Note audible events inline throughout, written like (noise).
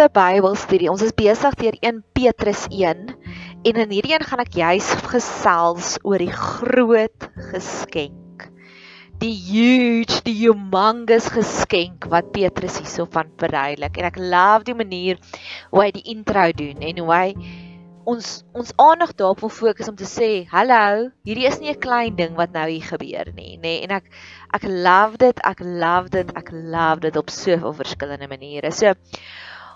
se Bybelstudie. Ons is besig deur 1 Petrus 1 en in hierdie een gaan ek juis gesels oor die groot geskenk. Die huge, die humongous geskenk wat Petrus hierso van verduidelik en ek love die manier hoe hy die intro doen en hoe hy ons ons aandag daarop wil fokus om te sê, "Hallo, hierdie is nie 'n klein ding wat nou hier gebeur nie, nê." Nee, en ek ek love dit, ek love dit, ek love dit op soveel verskillende maniere. So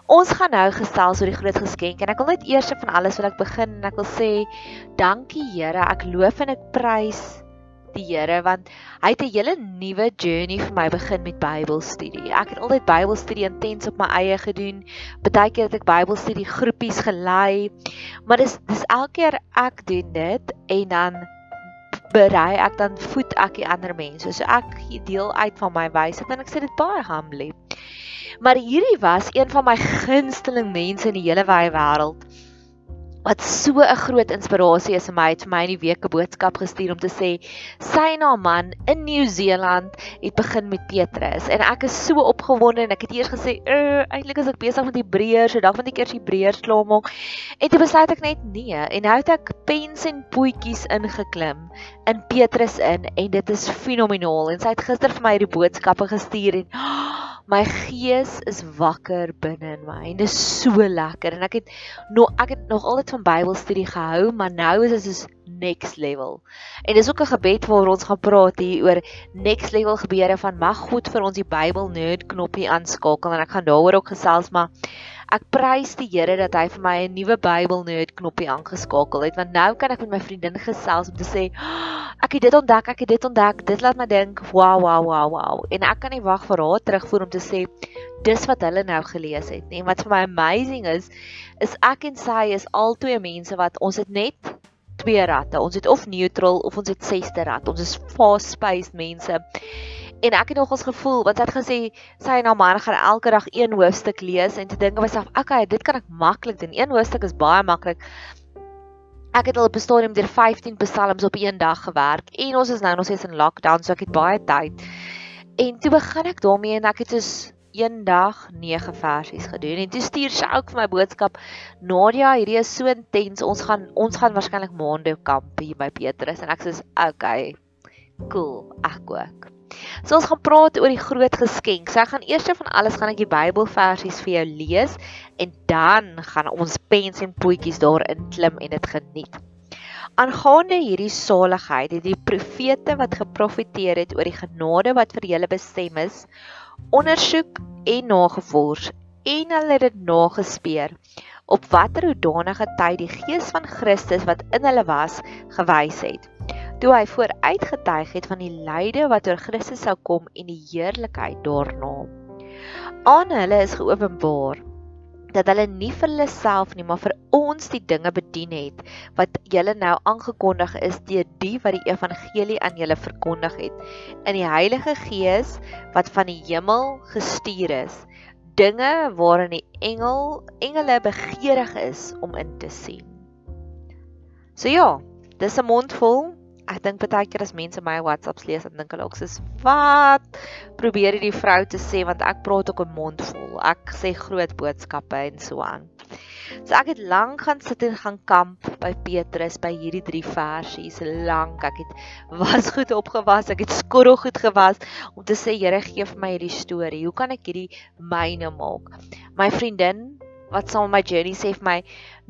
ons gaan nou gesels oor die groot geskenk en ek wil net eers van alles wil ek begin en ek wil sê, dankie Here, ek loof en ek prys die Here want hy het 'n hele nuwe journey vir my begin met Bybelstudie. Ek het altyd Bybelstudie intens op my eie gedoen. Partykeer het ek Bybelstudie groepies gelei. Maar dis dis elke keer ek doen dit en dan berei ek dan voed ek die ander mense. So ek deel uit van my wysheid en ek sê dit baie humbly. Maar hierdie was een van my gunsteling mense in die hele wye wêreld wat so 'n groot inspirasie is vir my het vir my in die week 'n boodskap gestuur om te sê sy na man in Nieu-Seeland het begin met Petrus. En ek is so opgewonde en ek het eers gesê uh, eintlik is ek besig met Hebreërs so dalk moet ek eers Hebreërs klaarmaak. En toe besluit ek net nee. En nou het ek pens en poetjies ingeklim in Petrus in en dit is fenomenaal. En sy het gister vir my hierdie boodskappe gestuur en oh, my gees is wakker binne in my en dit is so lekker en ek het nog ek het nog altyd van Bybelstudie gehou maar nou is dit soos next level. En dis ook 'n gebed waar ons gaan praat hier oor next level gebeure van mag God vir ons die Bybel nerd knoppie aanskakel en ek gaan daaroor ook gesels maar ek prys die Here dat hy vir my 'n nuwe Bybel nerd knoppie aangeskakel het want nou kan ek met my vriendin gesels om te sê ek het dit ontdek, ek het dit ontdek. Dit laat my dink, wow, wow, wow, wow. En ek kan nie wag vir haar terugvoer om te sê dis wat hulle nou gelees het nie. Wat vir my amazing is, is ek en sy is al twee mense wat ons het net twee ratte. Ons het of neutral of ons het sesde rat. Ons is fast-paced mense. En ek het nogals gevoel want sy het gesê sy en haar man gaan elke dag een hoofstuk lees en te dink aan myself, okay, dit kan ek maklik doen. Een hoofstuk is baie maklik. Ek het al op 'n stadium deur 15 psalms op een dag gewerk en ons is nou nog steeds in lockdown, so ek het baie tyd. En toe begin ek daarmee en ek het soos eendag 9 versies gedoen en toe stuur sy ook vir my boodskap Nadia hierdie is so intens ons gaan ons gaan waarskynlik maande kamp hier by Petrus en ek sê okay cool ek ook So ons gaan praat oor die groot geskenk. So ek gaan eers van alles gaan ek die Bybelversies vir jou lees en dan gaan ons pens en poetjies daarin klim en dit geniet. Aangaande hierdie saligheid het die profete wat geprofeteer het oor die genade wat vir julle bestem is, ondersoek en nagevors en hulle het dit nagespeur op watter hoedanige tyd die gees van Christus wat in hulle was gewys het toe hy vooruitgetuig het van die lyde wat oor Christus sou kom en die heerlikheid daarna. Aan hulle is geopenbaar dat hulle nie vir hulle self nie maar vir ons die dinge bedien het wat julle nou aangekondig is deur die wat die evangelie aan julle verkondig het. In die Heilige Gees wat van die hemel gestuur is. Dinge waarin die engel engele begeerig is om in te sien. So ja, dis 'n mond vol ek dink baie keer as mense my WhatsApps lees dan dink hulle ook soos wat probeer hierdie vrou te sê want ek praat ook 'n mond vol. Ek sê groot boodskappe en so aan. So ek het lank gaan sit en gaan kamp by Petrus by hierdie drie versies lank. Ek het was goed opgewas, ek het skorrel goed gewas om te sê Here gee vir my hierdie storie. Hoe kan ek hierdie myne maak? My vriendin wat saam met my journey sê vir my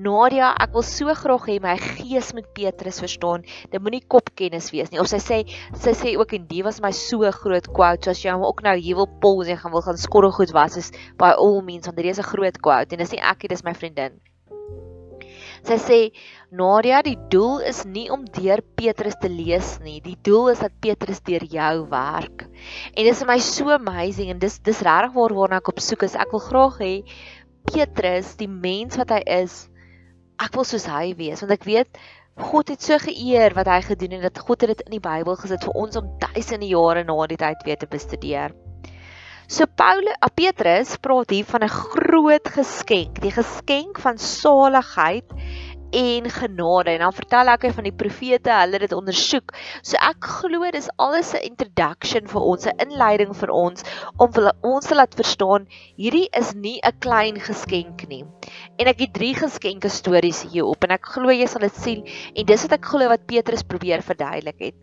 Nadia, ek wil so graag hê my gees moet Petrus verstaan. Dit moenie kopkennis wees nie. Of sy sê sy sê ook en die was my so groot quote. So as jy hom ook nou hier wil pol en gaan wil gaan skorrel goed was is by all means want dit is 'n groot quote en dis nie ek nie, dis my vriendin. Sy sê Nadia, die doel is nie om deur Petrus te lees nie. Die doel is dat Petrus deur jou werk. En dit is vir my so amazing en dis dis regtig waar waarna ek op soek is. Ek wil graag hê Petrus, die mens wat hy is, ek wil soos hy wees want ek weet God het so geëer wat hy gedoen het dat God het dit in die Bybel gesit vir ons om duisende jare na die tyd weer te bestudeer. So Paulus, a Petrus praat hier van 'n groot geskenk, die geskenk van saligheid en genade en dan vertel ek van die profete, hulle het dit ondersoek. So ek glo dis alles 'n introduction vir ons, 'n inleiding vir ons om vir ons te laat verstaan hierdie is nie 'n klein geskenk nie. En ek het drie geskenke stories hier op en ek glo jy sal dit sien en dis wat ek glo wat Petrus probeer verduidelik het.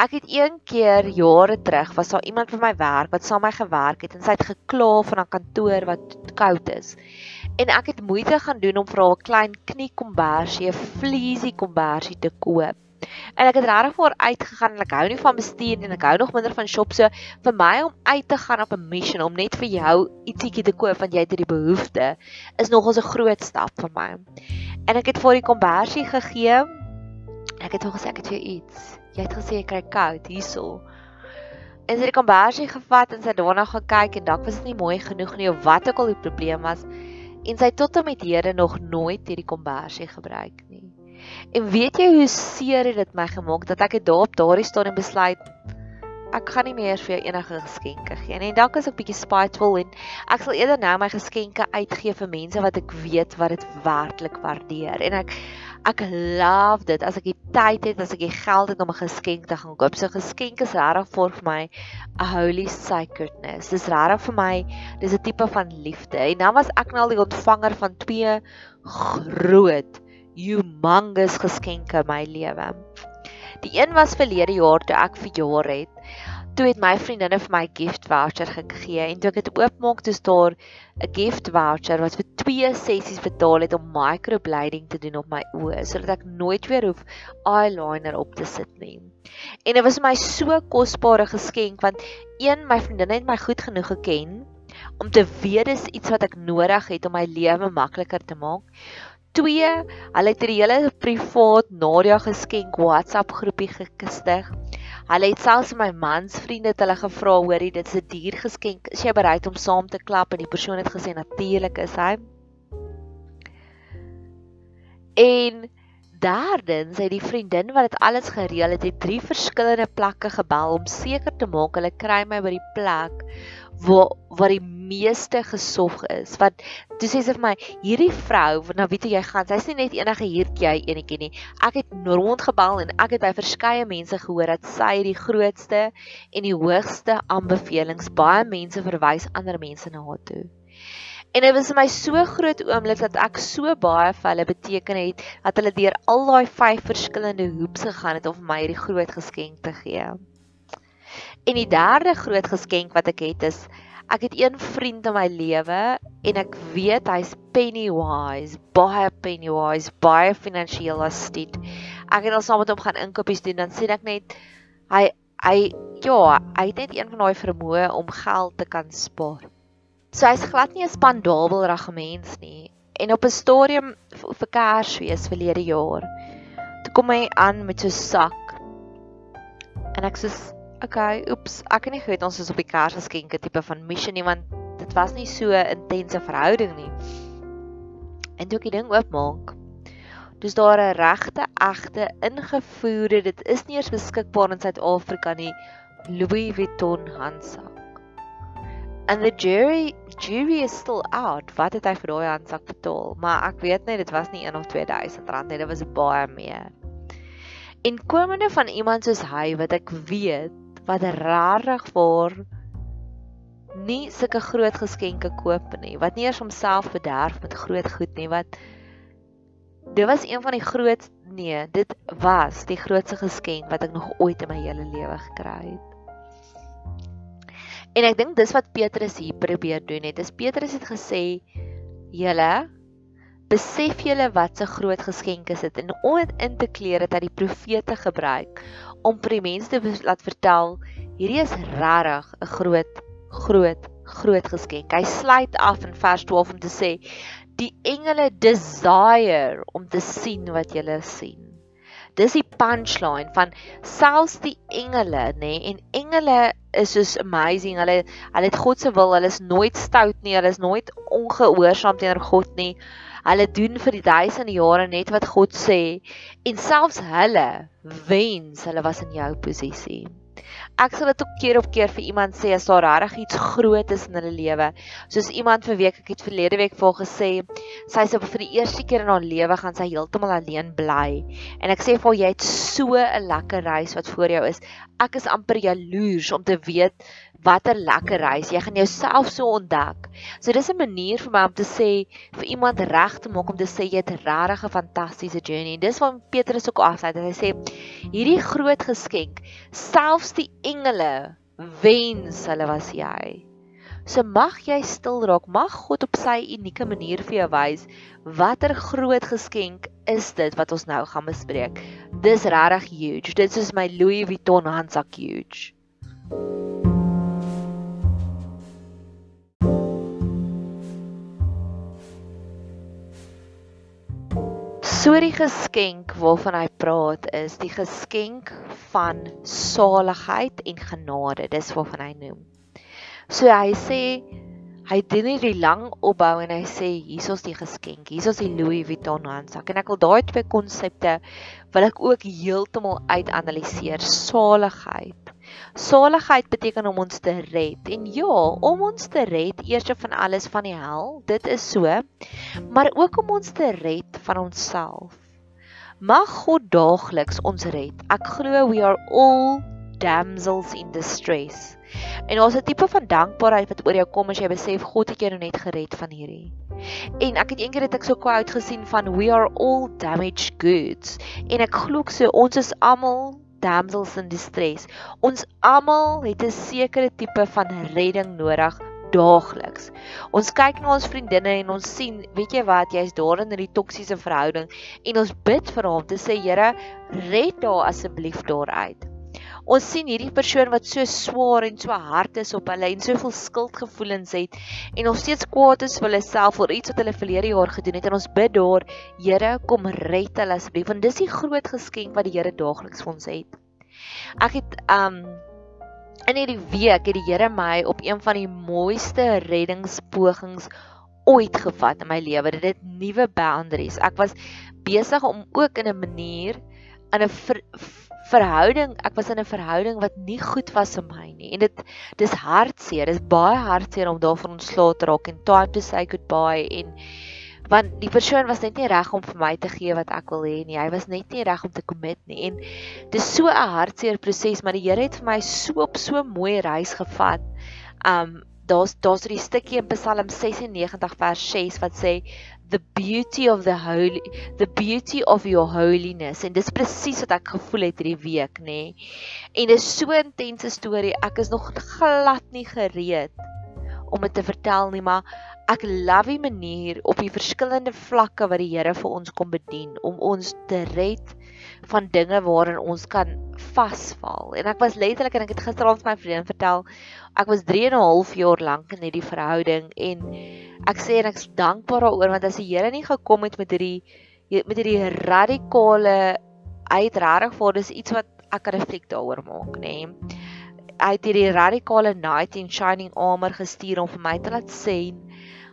Ek het een keer jare terug was daar iemand vir my werk wat saam met my gewerk het en sy het gekla van 'n kantoor wat koud is en ek het moeite gaan doen om vir haar 'n klein kniekombersie, 'n fleesie kombersie te koop. En ek het regtig voor uitgegaan en ek hou nie van bestuur en ek hou nog minder van shop so vir my om uit te gaan op 'n mission om net vir jou ietsiekie te koop want jy het hierdie behoefte is nogals 'n groot stap vir my. En ek het vir die kombersie gegee. Ek het hom gesê ek het vir jou iets. Jy het gesê jy kry koud hierso. En sy het die kombersie gevat en sy daarna gekyk en dalk was dit nie mooi genoeg nie of wat ook al die probleem was en sy tot en met hede nog nooit hierdie kombersie gebruik nie. En weet jy hoe seer dit my gemaak dat ek dit daar op daardie stadium besluit ek gaan nie meer vir jou enige geskenke gee nie. En dalk is ek bietjie spiteful en ek sal eerder nou my geskenke uitgee vir mense wat ek weet wat dit werklik waardeer. En ek ek love dit as ek die tyd het, as ek die geld het om 'n geskenk te gaan koop. So geskenke is regtig vir my 'n holy sacredness. Dis regtig vir my, dis 'n tipe van liefde. En nou was ek nou al die ontvanger van twee groot humongous geskenke in my lewe. Die een was verlede jaar toe ek verjaar het toe het my vriendinne vir my gift voucher gegee en toe ek dit oopmaak toe daar 'n gift voucher wat vir 2 sessies betaal het om microblading te doen op my oë sodat ek nooit weer hoef eyeliner op te sit nie. En dit was my so kosbare geskenk want een my vriendinne het my goed genoeg geken om te weet dis iets wat ek nodig het om my lewe makliker te maak. 2 hulle het 'n hele privaat Nadia geskenk WhatsApp groepie gestig Hulle het selfs my mans vriende het hulle gevra hoorie dit is 'n duur geskenk. Is jy bereid om saam te klap? En die persoon het gesê natuurlik is hy. En derdens het die vriendin wat dit alles gereël het, het drie verskillende plekke gebel om seker te maak hulle kry my by die plek waar waar die meeste gesog is. Wat toe sê sy vir my, hierdie vrou, nou weet jy gaan, sy's nie net enige hiertjie enetjie nie. Ek het rondgebel en ek het by verskeie mense gehoor dat sy die grootste en die hoogste aanbevelings baie mense verwys ander mense na haar toe. En dit was vir my so groot oomblik dat ek so baie vir hulle beteken het dat hulle deur al daai vyf verskillende hoeps gegaan het om vir my hierdie groot geskenk te gee. En die derde groot geskenk wat ek het is ek het een vriend in my lewe en ek weet hy's pennywise, baie pennywise, baie finansiëel astute. Ek het al saam met hom gaan inkopies doen dan sien ek net hy hy ja, hy het net een van daai vermoë om geld te kan spaar. So hy's glad nie 'n spandabelrige mens nie. En op 'n stadium vir Kersfees verlede jaar, toe kom hy aan met so 'n sak. En ek sê okay, oeps, ek het nie geweet ons is op die Kersgeskenke tipe van mission nie want dit was nie so intense verhouding nie. En toe ek die ding oopmaak, dis daar 'n regte, egte, ingevoerde, dit is nie eers beskikbaar in Suid-Afrika nie, Louis Vuitton handsak. And the jury jury is still out. Wat het hy vir daai handsak betaal? Maar ek weet net dit was nie 1 of 2000 rand nie, dit was baie meer. En komende van iemand soos hy wat ek weet wat rarig vir nie sulke groot geskenke koop nie, wat nie eers homself bederf met groot goed nie, wat dit was een van die groot nee, dit was die grootste geskenk wat ek nog ooit in my hele lewe gekry het. En ek dink dis wat Petrus hier probeer doen het. Is Petrus het gesê: "Julle besef julle wat 'n groot geskenk is dit en om dit in te kleer het hy die profete gebruik om vir die mense te laat vertel hierdie is regtig 'n groot groot groot geskenk. Hy sluit af in vers 12 om te sê die engele desire om te sien wat jy sien. Dis die punchline van selfs die engele, nê? Nee, en engele is soos amazing. Hulle hulle het God se wil. Hulle is nooit stout nie. Hulle is nooit ongehoorsaam teenoor God nie. Hulle doen vir die duisende jare net wat God sê en selfs hulle wens hulle was in jou posisie. Ek sal dit ook keer op keer vir iemand sê as daar regtig iets groot is in hulle lewe. Soos iemand vir week ek het verlede week vir gesê, sy sê vir die eerste keer in haar lewe gaan sy heeltemal alleen bly. En ek sê vir haar jy het so 'n lekker reis wat voor jou is. Ek is amper jaloers om te weet watter lekker reis jy gaan jouself so ontdek. So dis 'n manier vir my om te sê vir iemand reg te maak om te sê jy het regtig 'n fantastiese journey. Dis wat Petrus ook afsluit en hy sê hierdie groot geskenk, selfs die engele wens hulle was jy. So mag jy stil raak, mag God op sy unieke manier vir jou wys watter groot geskenk is dit wat ons nou gaan bespreek. Dis regtig huge. Dit is my Louis Vuitton handsak huge. So die geskenk waarvan hy praat is die geskenk van saligheid en genade. Dis waarvan hy noem. So hy sê hy doen hierdie lang opbou en hy sê hierso's die geskenk. Hierso's die Louis Vuitton handsak en ek wil daai twee konsepte wil ek ook heeltemal uitanaliseer. Saligheid Saligheid beteken om ons te red. En ja, om ons te red eers van alles van die hel, dit is so, maar ook om ons te red van onsself. Mag God daagliks ons red. Ek glo we are all damsels in distress. En ons 'n tipe van dankbaarheid wat oor jou kom as jy besef God het jou nou net gered van hierdie. En ek het eendag dit ek so quote gesien van we are all damaged goods. En ek glo so ons is almal damsels in distress. Ons almal het 'n sekere tipe van redding nodig daagliks. Ons kyk na ons vriendinne en ons sien, weet jy wat, jy's daar in 'n toksiese verhouding en ons bid vir hom te sê Here, red haar asseblief daaruit. Ons sien hierdie persoon wat so swaar en so hard is op hulle en soveel skuldgevoelens het en nog steeds kwaad is vir hulle self oor iets wat hulle verlede jaar gedoen het en ons bid daar, Here, kom red hulle asseblief want dis die groot geskenk wat die Here daagliks vir ons het. Ek het um in hierdie week het die Here my op een van die mooiste reddingspogings ooit gevat in my lewe. Dit het nuwe boundaries. Ek was besig om ook in 'n manier in 'n verhouding, ek was in 'n verhouding wat nie goed was vir my nie. En dit dis hartseer. Dis baie hartseer om daarvan ontslae te raak en time to say goodbye en want die persoon was net nie reg om vir my te gee wat ek wil hê nie. Hy was net nie reg om te commit nie. En dis so 'n hartseer proses, maar die Here het vir my so op so mooi reis gevat. Um daar's daar's 'n stukkie in Psalm 96 vers 6 wat sê the beauty of the holy the beauty of your holiness en dis presies wat ek gevoel het hierdie week nê. En dis so 'n intense storie. Ek is nog glad nie gereed om dit te vertel nie, maar ek love die manier op die verskillende vlakke wat die Here vir ons kom bedien om ons te red van dinge waarin ons kan vasval. En ek was letterlik en ek het gisteraand my vriendin vertel, ek was 3 en 'n half jaar lank in hierdie verhouding en ek sê en ek's dankbaar daaroor want as die Here nie gekom het met hierdie met hierdie radikale uitregtig vir dis iets wat ek kan reflek daaroor maak, nê. Nee. Hy het hierdie radikale knight in shining armor gestuur om vir my te laat sien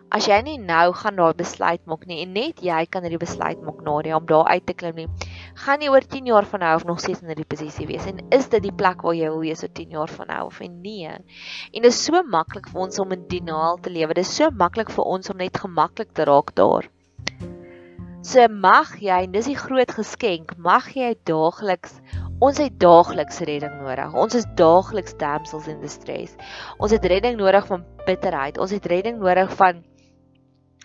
as jy nie nou gaan daai besluit maak nie en net jy kan hierdie besluit maak Nadia om daar uit te klim nie, gaan jy oor 10 jaar van nou af nog steeds in hierdie posisie wees en is dit die plek waar jy wil wees oor 10 jaar van nou af en nee. En dit is so maklik vir ons om in denial te lewe. Dit is so maklik vir ons om net gemaklik te raak daar. So mag jy en dis die groot geskenk, mag jy daagliks Ons het daagliks redding nodig. Ons is daagliks damsels in distress. Ons het redding nodig van bitterheid. Ons het redding nodig van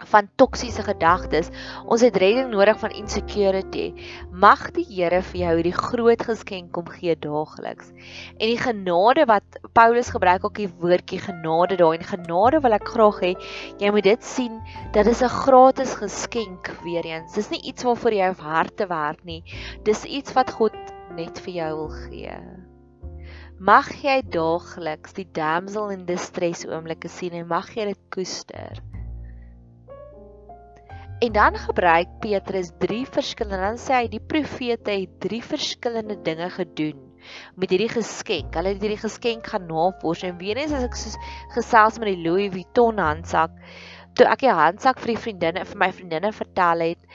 van toksiese gedagtes. Ons het redding nodig van insecurity. Mag die Here vir jou hierdie groot geskenk kom gee daagliks. En die genade wat Paulus gebruik ook die woordjie genade daai en genade wil ek graag hê jy moet dit sien dat dit 'n gratis geskenk weer eens. Dis nie iets waarvoor jy hoef hard te werk nie. Dis iets wat God net vir jou wil gee. Mag jy daagliks die damsel in distress oomblikke sien en mag jy dit koester. En dan gebruik Petrus drie verskillende dan sê hy die profete het drie verskillende dinge gedoen met hierdie geskenk. Hulle het hierdie geskenk gaan navors en weer eens as ek soos gesels met die Louis Vuitton handsak, toe ek die handsak vir die vriendinne vir my vriendinne vertel het,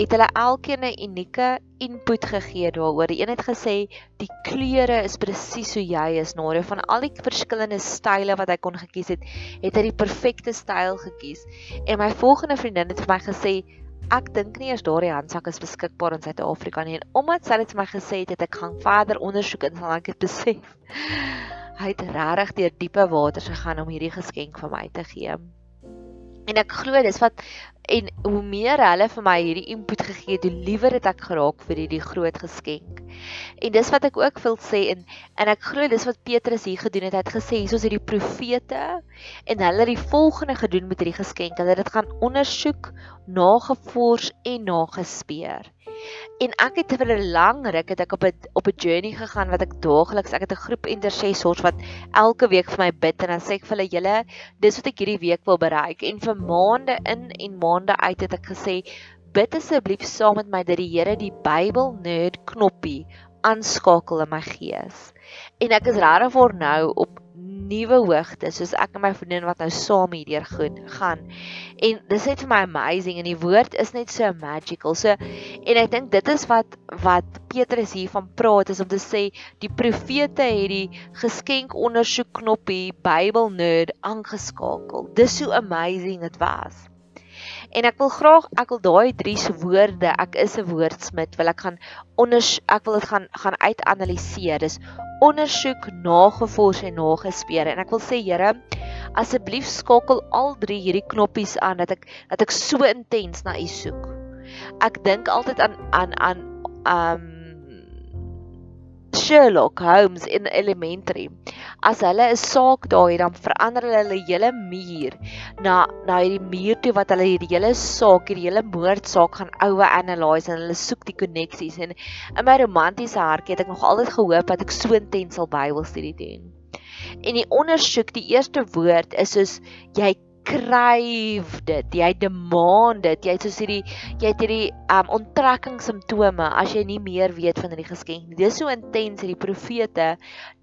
het hulle elkeen 'n unieke input gegee daaroor. Die een het gesê die kleure is presies hoe jy is, Nadia. Van al die verskillende style wat hy kon gekies het, het hy die perfekte styl gekies. En my volgende vriendin het vir my gesê Ek dink nie eers daardie handsak is beskikbaar in Suid-Afrika nie en omdat sy dit vir my gesê het, het ek gaan verder ondersoek en sal ek dit besef. (laughs) Hy het regtig deur diepe waters gegaan om hierdie geskenk vir my te gee. En ek glo dis wat en hoe meer hulle vir my hierdie input gegee het, hoe liewer het ek geraak vir hierdie groot geskenk. En dis wat ek ook wil sê en en ek glo dis wat Petrus hier gedoen het. Hy het gesê hiersoos hierdie profete en hulle het die volgende gedoen met hierdie geskenk. Hulle het dit gaan ondersoek, nagevors en nagespeur. En ek het vir 'n lang ruk het ek op 'n op 'n journey gegaan wat ek daagliks, ek het 'n groep intercessors wat elke week vir my bid en dan sê ek vir hulle julle, dis wat ek hierdie week wil bereik en vir maande in en maande uit het ek gesê bid asseblief saam met my dat die Here die Bybel nerd knoppie aanskakel in my gees. En ek is regtig voor nou op nuwe hoogtes soos ek en my vriendin wat nou saam hierdeur gaan. En dis net vir my amazing en die woord is net so magical. So en ek dink dit is wat wat Petrus hier van praat is om te sê die profete het die geskenk ondersoek knoppie Bybel nerd aangeskakel. Dis so amazing dit was. En ek wil graag ek wil daai drie woorde, ek is 'n woordsmid, wil ek gaan onder ek wil dit gaan gaan uitanaliseer. Dis ondersoek, nagevors en nagespeur. En ek wil sê Here, asseblief skakel al drie hierdie knoppies aan dat ek dat ek so intens na U soek. Ek dink altyd aan aan aan um Sherlock Holmes in Elementary. As hulle 'n saak daar het, dan verander hulle hulle hele muur na na hierdie muur toe wat hulle hierdie hele saak, hierdie hele moordsaak gaan oue analyse en hulle soek die koneksies en in my romantiese hartjie het ek nog altyd gehoop dat ek so intens sal Bybelstudie doen. En die ondersoek, die eerste woord is soos jy kryf dit, jy demand dit, jy het soos hierdie jy het hierdie um onttrekking simptome as jy nie meer weet van hierdie geskenk nie. Dis so intens hierdie profete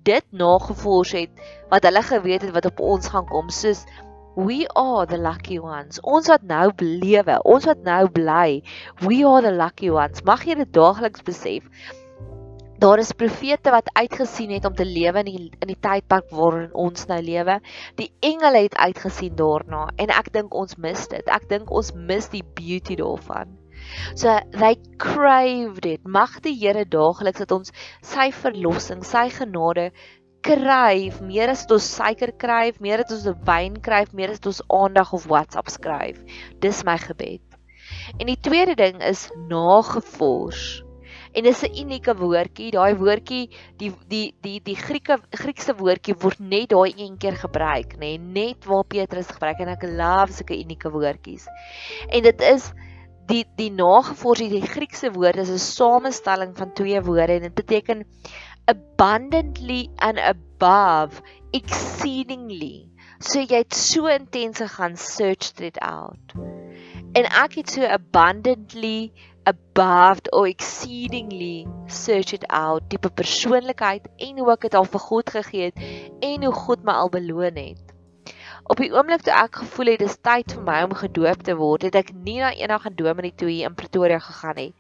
dit nagevors het wat hulle geweet het wat op ons gaan kom, soos we are the lucky ones. Ons wat nou belewe, ons wat nou bly, we are the lucky ones. Mag jy dit daagliks besef. Daar is profete wat uitgesien het om te lewe in die in die tydperk waarin ons nou lewe. Die engele het uitgesien daarna en ek dink ons mis dit. Ek dink ons mis die beauty daarvan. So they craved it. Mag die Here daagliks dat ons sy verlossing, sy genade kryf, meer as ons suiker kryf, meer as ons wyn kryf, meer as ons aandag of WhatsApp skryf. Dis my gebed. En die tweede ding is nagevors en dis 'n unieke woordjie. Daai woordjie, die die die die Grieke Griekse woordjie word net daai een keer gebruik, nê, nee, net waar Petrus gebruik en ek love sulke unieke woordjies. En dit is die die nagevors die Griekse woord is 'n samestelling van twee woorde en dit beteken abundantly and above exceedingly. So jy het so intens gegaan search dit out. En ek het so abundantly above or exceedingly search it out tipe persoonlikheid en hoe ek dit al vir God gegee het en hoe God my al beloon het. Op die oomblik toe ek gevoel het dis tyd vir my om gedoop te word, het ek nie na enige dominee toe hier in Pretoria gegaan nie.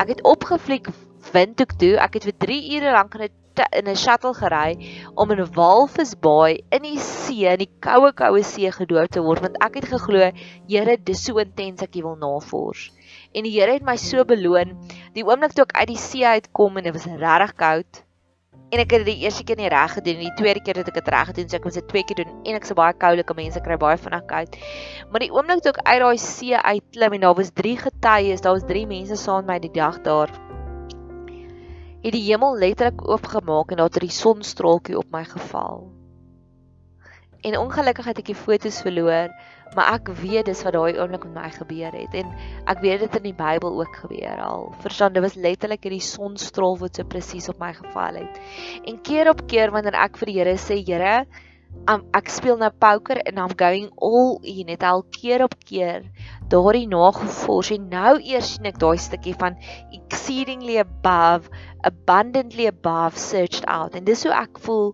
Ek het opgefliek Windhoek toe. Ek het vir 3 ure lank in 'n in 'n shuttle gery om in Walvisbaai in die see, in die koue koue see gedoop te word want ek het geglo, Here, dis so intens ek wil navors en die Here het my so beloon. Die oomblik toe ek uit die see uitkom en dit was regtig koud en ek het dit die eerste keer nie reg gedoen nie, die tweede keer het ek dit reg gedoen, so ek moes dit twee keer doen en ek's 'n baie koulike mens, ek kry baie vinnig koud. Maar die oomblik toe ek uit daai see uitklim en daar was drie getuies, daar was drie mense saam met my die dag daar. Het die hemel letterlik oopgemaak en daar het 'n sonstraaltjie op my geval. En ongelukkig het ek die foto's verloor, maar ek weet dis wat daai oomblik met my gebeur het en ek weet dit in die Bybel ook gebeur al. Verstaan, dit was letterlik hierdie sonstraal wat so presies op my geval het. En keer op keer wanneer ek vir die Here sê, Here, um, ek speel nou poker en I'm going all in, net al keer op keer daardie nagevors en nou eers sien ek daai stukkie van exceedingly above, abundantly above searched out. En dis hoe ek voel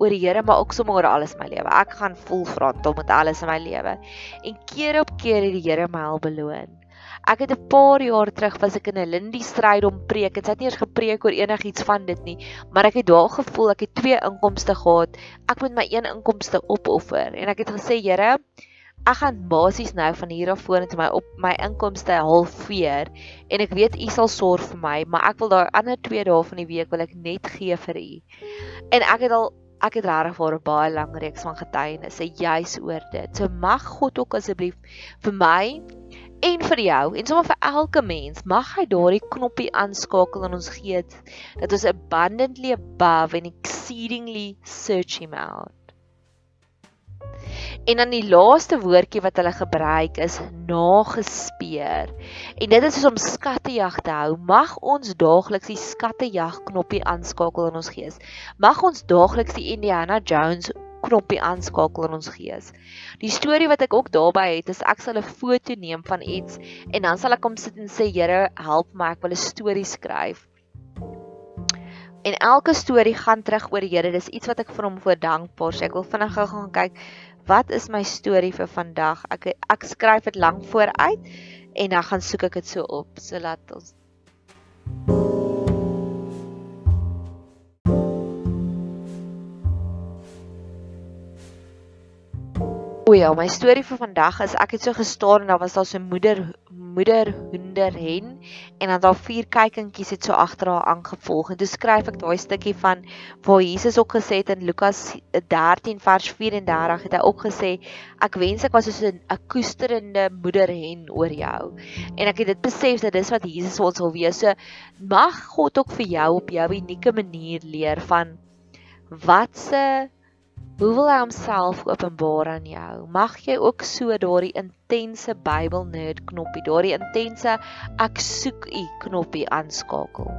oor die Here, maar ook sommer alles in my lewe. Ek gaan vol frontal met alles in my lewe. En keer op keer het die Here my al beloon. Ek het 'n paar jaar terug was ek in 'n Lindy stryd om preek. Dit het nie eers gepreek oor enigiets van dit nie, maar ek het daar gevoel ek het twee inkomste gehad. Ek moet my een inkomste opoffer en ek het gesê, Here, ek gaan basies nou van hier af vorentoe my op my inkomste halveer en ek weet u sal sorg vir my, maar ek wil daai ander 2 dae van die week wil ek net gee vir u. En ek het al ek het regtig vir 'n baie lang reeks van getuienisse juis oor dit. So mag God ook asseblief vir my en vir jou en sommer vir elke mens mag hy daardie knoppie aanskakel in ons gees dat ons abundantly above and exceedingly search him out. En dan die laaste woordjie wat hulle gebruik is nagespeur. En dit is om skattejag te hou. Mag ons daagliks die skattejag knoppie aanskakel in ons gees. Mag ons daagliks die Indiana Jones knoppie aanskakel in ons gees. Die storie wat ek ook daarby het is ek sal 'n foto neem van iets en dan sal ek hom sit en sê Here, help my, ek wil 'n storie skryf. En elke storie gaan terug oor die Here. Dis iets wat ek vir hom voor dankbaar is. Ek wil vinnig gou gaan kyk wat is my storie vir vandag? Ek ek skryf dit lank vooruit en dan gaan soek ek dit so op sodat ons O ja, my storie vir vandag is ek het so gestaan en daar was daar so 'n moeder moeder hoender hen en dan daar vier kykentjies het so agter haar aangevolg. En toe skryf ek daai stukkie van waar Jesus ook gesê het in Lukas 13 vers 34 het hy ook gesê ek wens ek was soos 'n koesterende moeder hen oor jou. En ek het dit besef dat dis wat Jesus ons wil wees. So mag God ook vir jou op jou unieke manier leer van wat se Hoe wil hy homself openbaar aan jou? Mag jy ook so daardie intense Bybel nerd knoppie, daardie intense ek soek u knoppie aanskakel.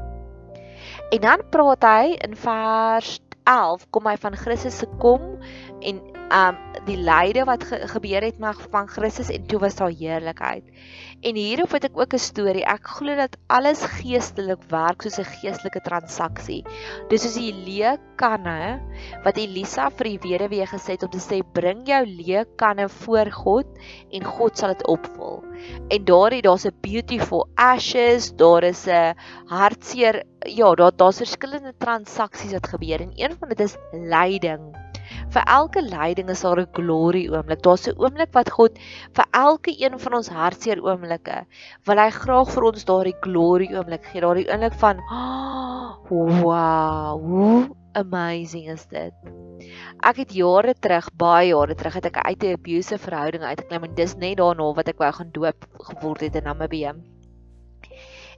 En dan praat hy in vers 11 kom hy van Christus se kom en um die lyde wat ge gebeur het met van Christus en toe was daar heerlikheid. En hierop het ek ook 'n storie. Ek glo dat alles geestelik werk soos 'n geestelike transaksie. Dis soos die leë kanne wat Elisa vir die weduwee gesê het om te sê bring jou leë kanne voor God en God sal dit opvul. En daardie daar's 'n beautiful ashes, daar is 'n hartseer ja, daar daar's verskillende transaksies wat gebeur en een van dit is lyding. Vir elke lyding is daar 'n glory oomblik. Daar's 'n oomblik wat God vir elke een van ons hartseer oomblikke wil hy graag vir ons daardie glory oomblik gee. Daardie oomblik van oh, wow, hoe amazing is dit. Ek het jare terug, baie jare terug, het ek uit 'n abusive verhouding uitgeklim en dis net daarna wat ek wou gaan doop geword het in Namibië.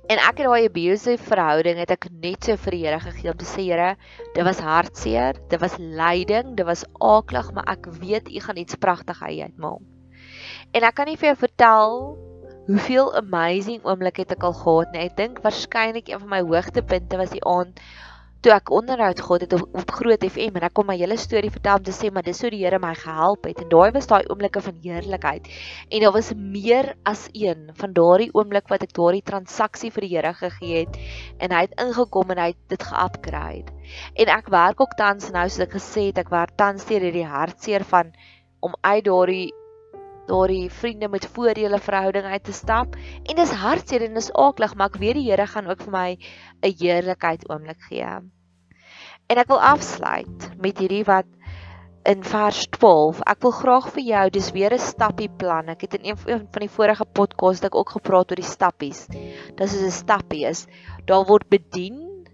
En ek het daai abusive verhouding het ek net so vir die Here gegee om te sê Here, dit was hartseer, dit was lyding, dit was aaklig, maar ek weet U gaan iets pragtig uitmaak. En ek kan nie vir jou vertel hoeveel amazing oomblikke het ek al gehad nie. Ek dink waarskynlik een van my hoogtepunte was die aand toe ek onderhoud gehad het op, op Groot FM en ek kom my hele storie vertel om te sê maar dis hoe die Here my gehelp het. En daai was daai oomblikke van heerlikheid. En daar was meer as een van daardie oomblik wat ek daardie transaksie vir die Here gegee het en hy het ingekom en hy het dit ge-upgrade. En ek werk ook tans nou soos ek gesê het ek werk tans deur hierdie hartseer van om uit daardie daardie vriende met voordele verhouding uit te stap en dis hartseer en dis aaklig maar ek weet die Here gaan ook vir my 'n heerlikheid oomblik gee. En ek wil afsluit met hierdie wat in vers 12. Ek wil graag vir jou dis weer 'n stappie plan. Ek het in een van die vorige podcasts ek ook gepraat oor die stappies. Dis is 'n stappie is daar word bedien.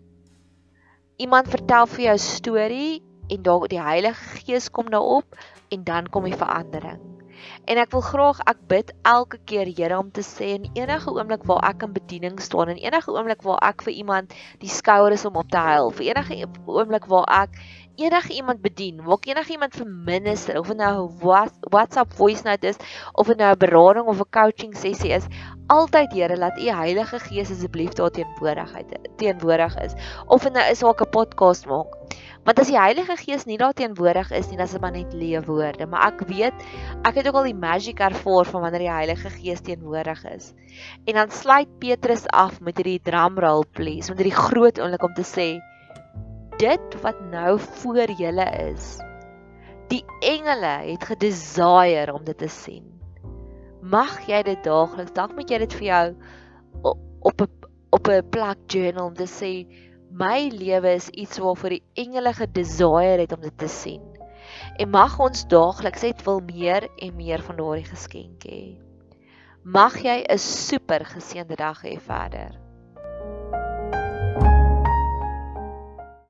Iemand vertel vir jou storie en daar die Heilige Gees kom daarop en dan kom die verandering. En ek wil graag ek bid elke keer Here om te sê in enige oomblik waar ek in bediening staan en enige oomblik waar ek vir iemand die skouer is om op te huil, vir enige oomblik waar ek enige iemand bedien, waar ek enige iemand vir minister of nou WhatsApp voice note is of nou 'n berading of 'n coaching sessie is, altyd Here laat U Heilige Gees asseblief daar teenwoordigheid teenwoordig is. Of nou is waar ek 'n podcast maak Want as die Heilige Gees nie daar teenwoordig is nie, dan is dit maar net leë woorde, maar ek weet ek het ook al die magic ervaar van wanneer die Heilige Gees teenwoordig is. En dan sluit Petrus af met hierdie drumroll please, met hierdie groot oomblik om te sê dit wat nou voor julle is. Die engele het gedesire om dit te sien. Mag jy dit daagliks, dalk moet jy dit vir jou op 'n op 'n plek journal om te sê my lewe is iets waarvoor die engele gedesire het om dit te sien. En mag ons daagliks net wil meer en meer van daardie geskenke hê. Mag jy 'n super geseënde dag hê verder.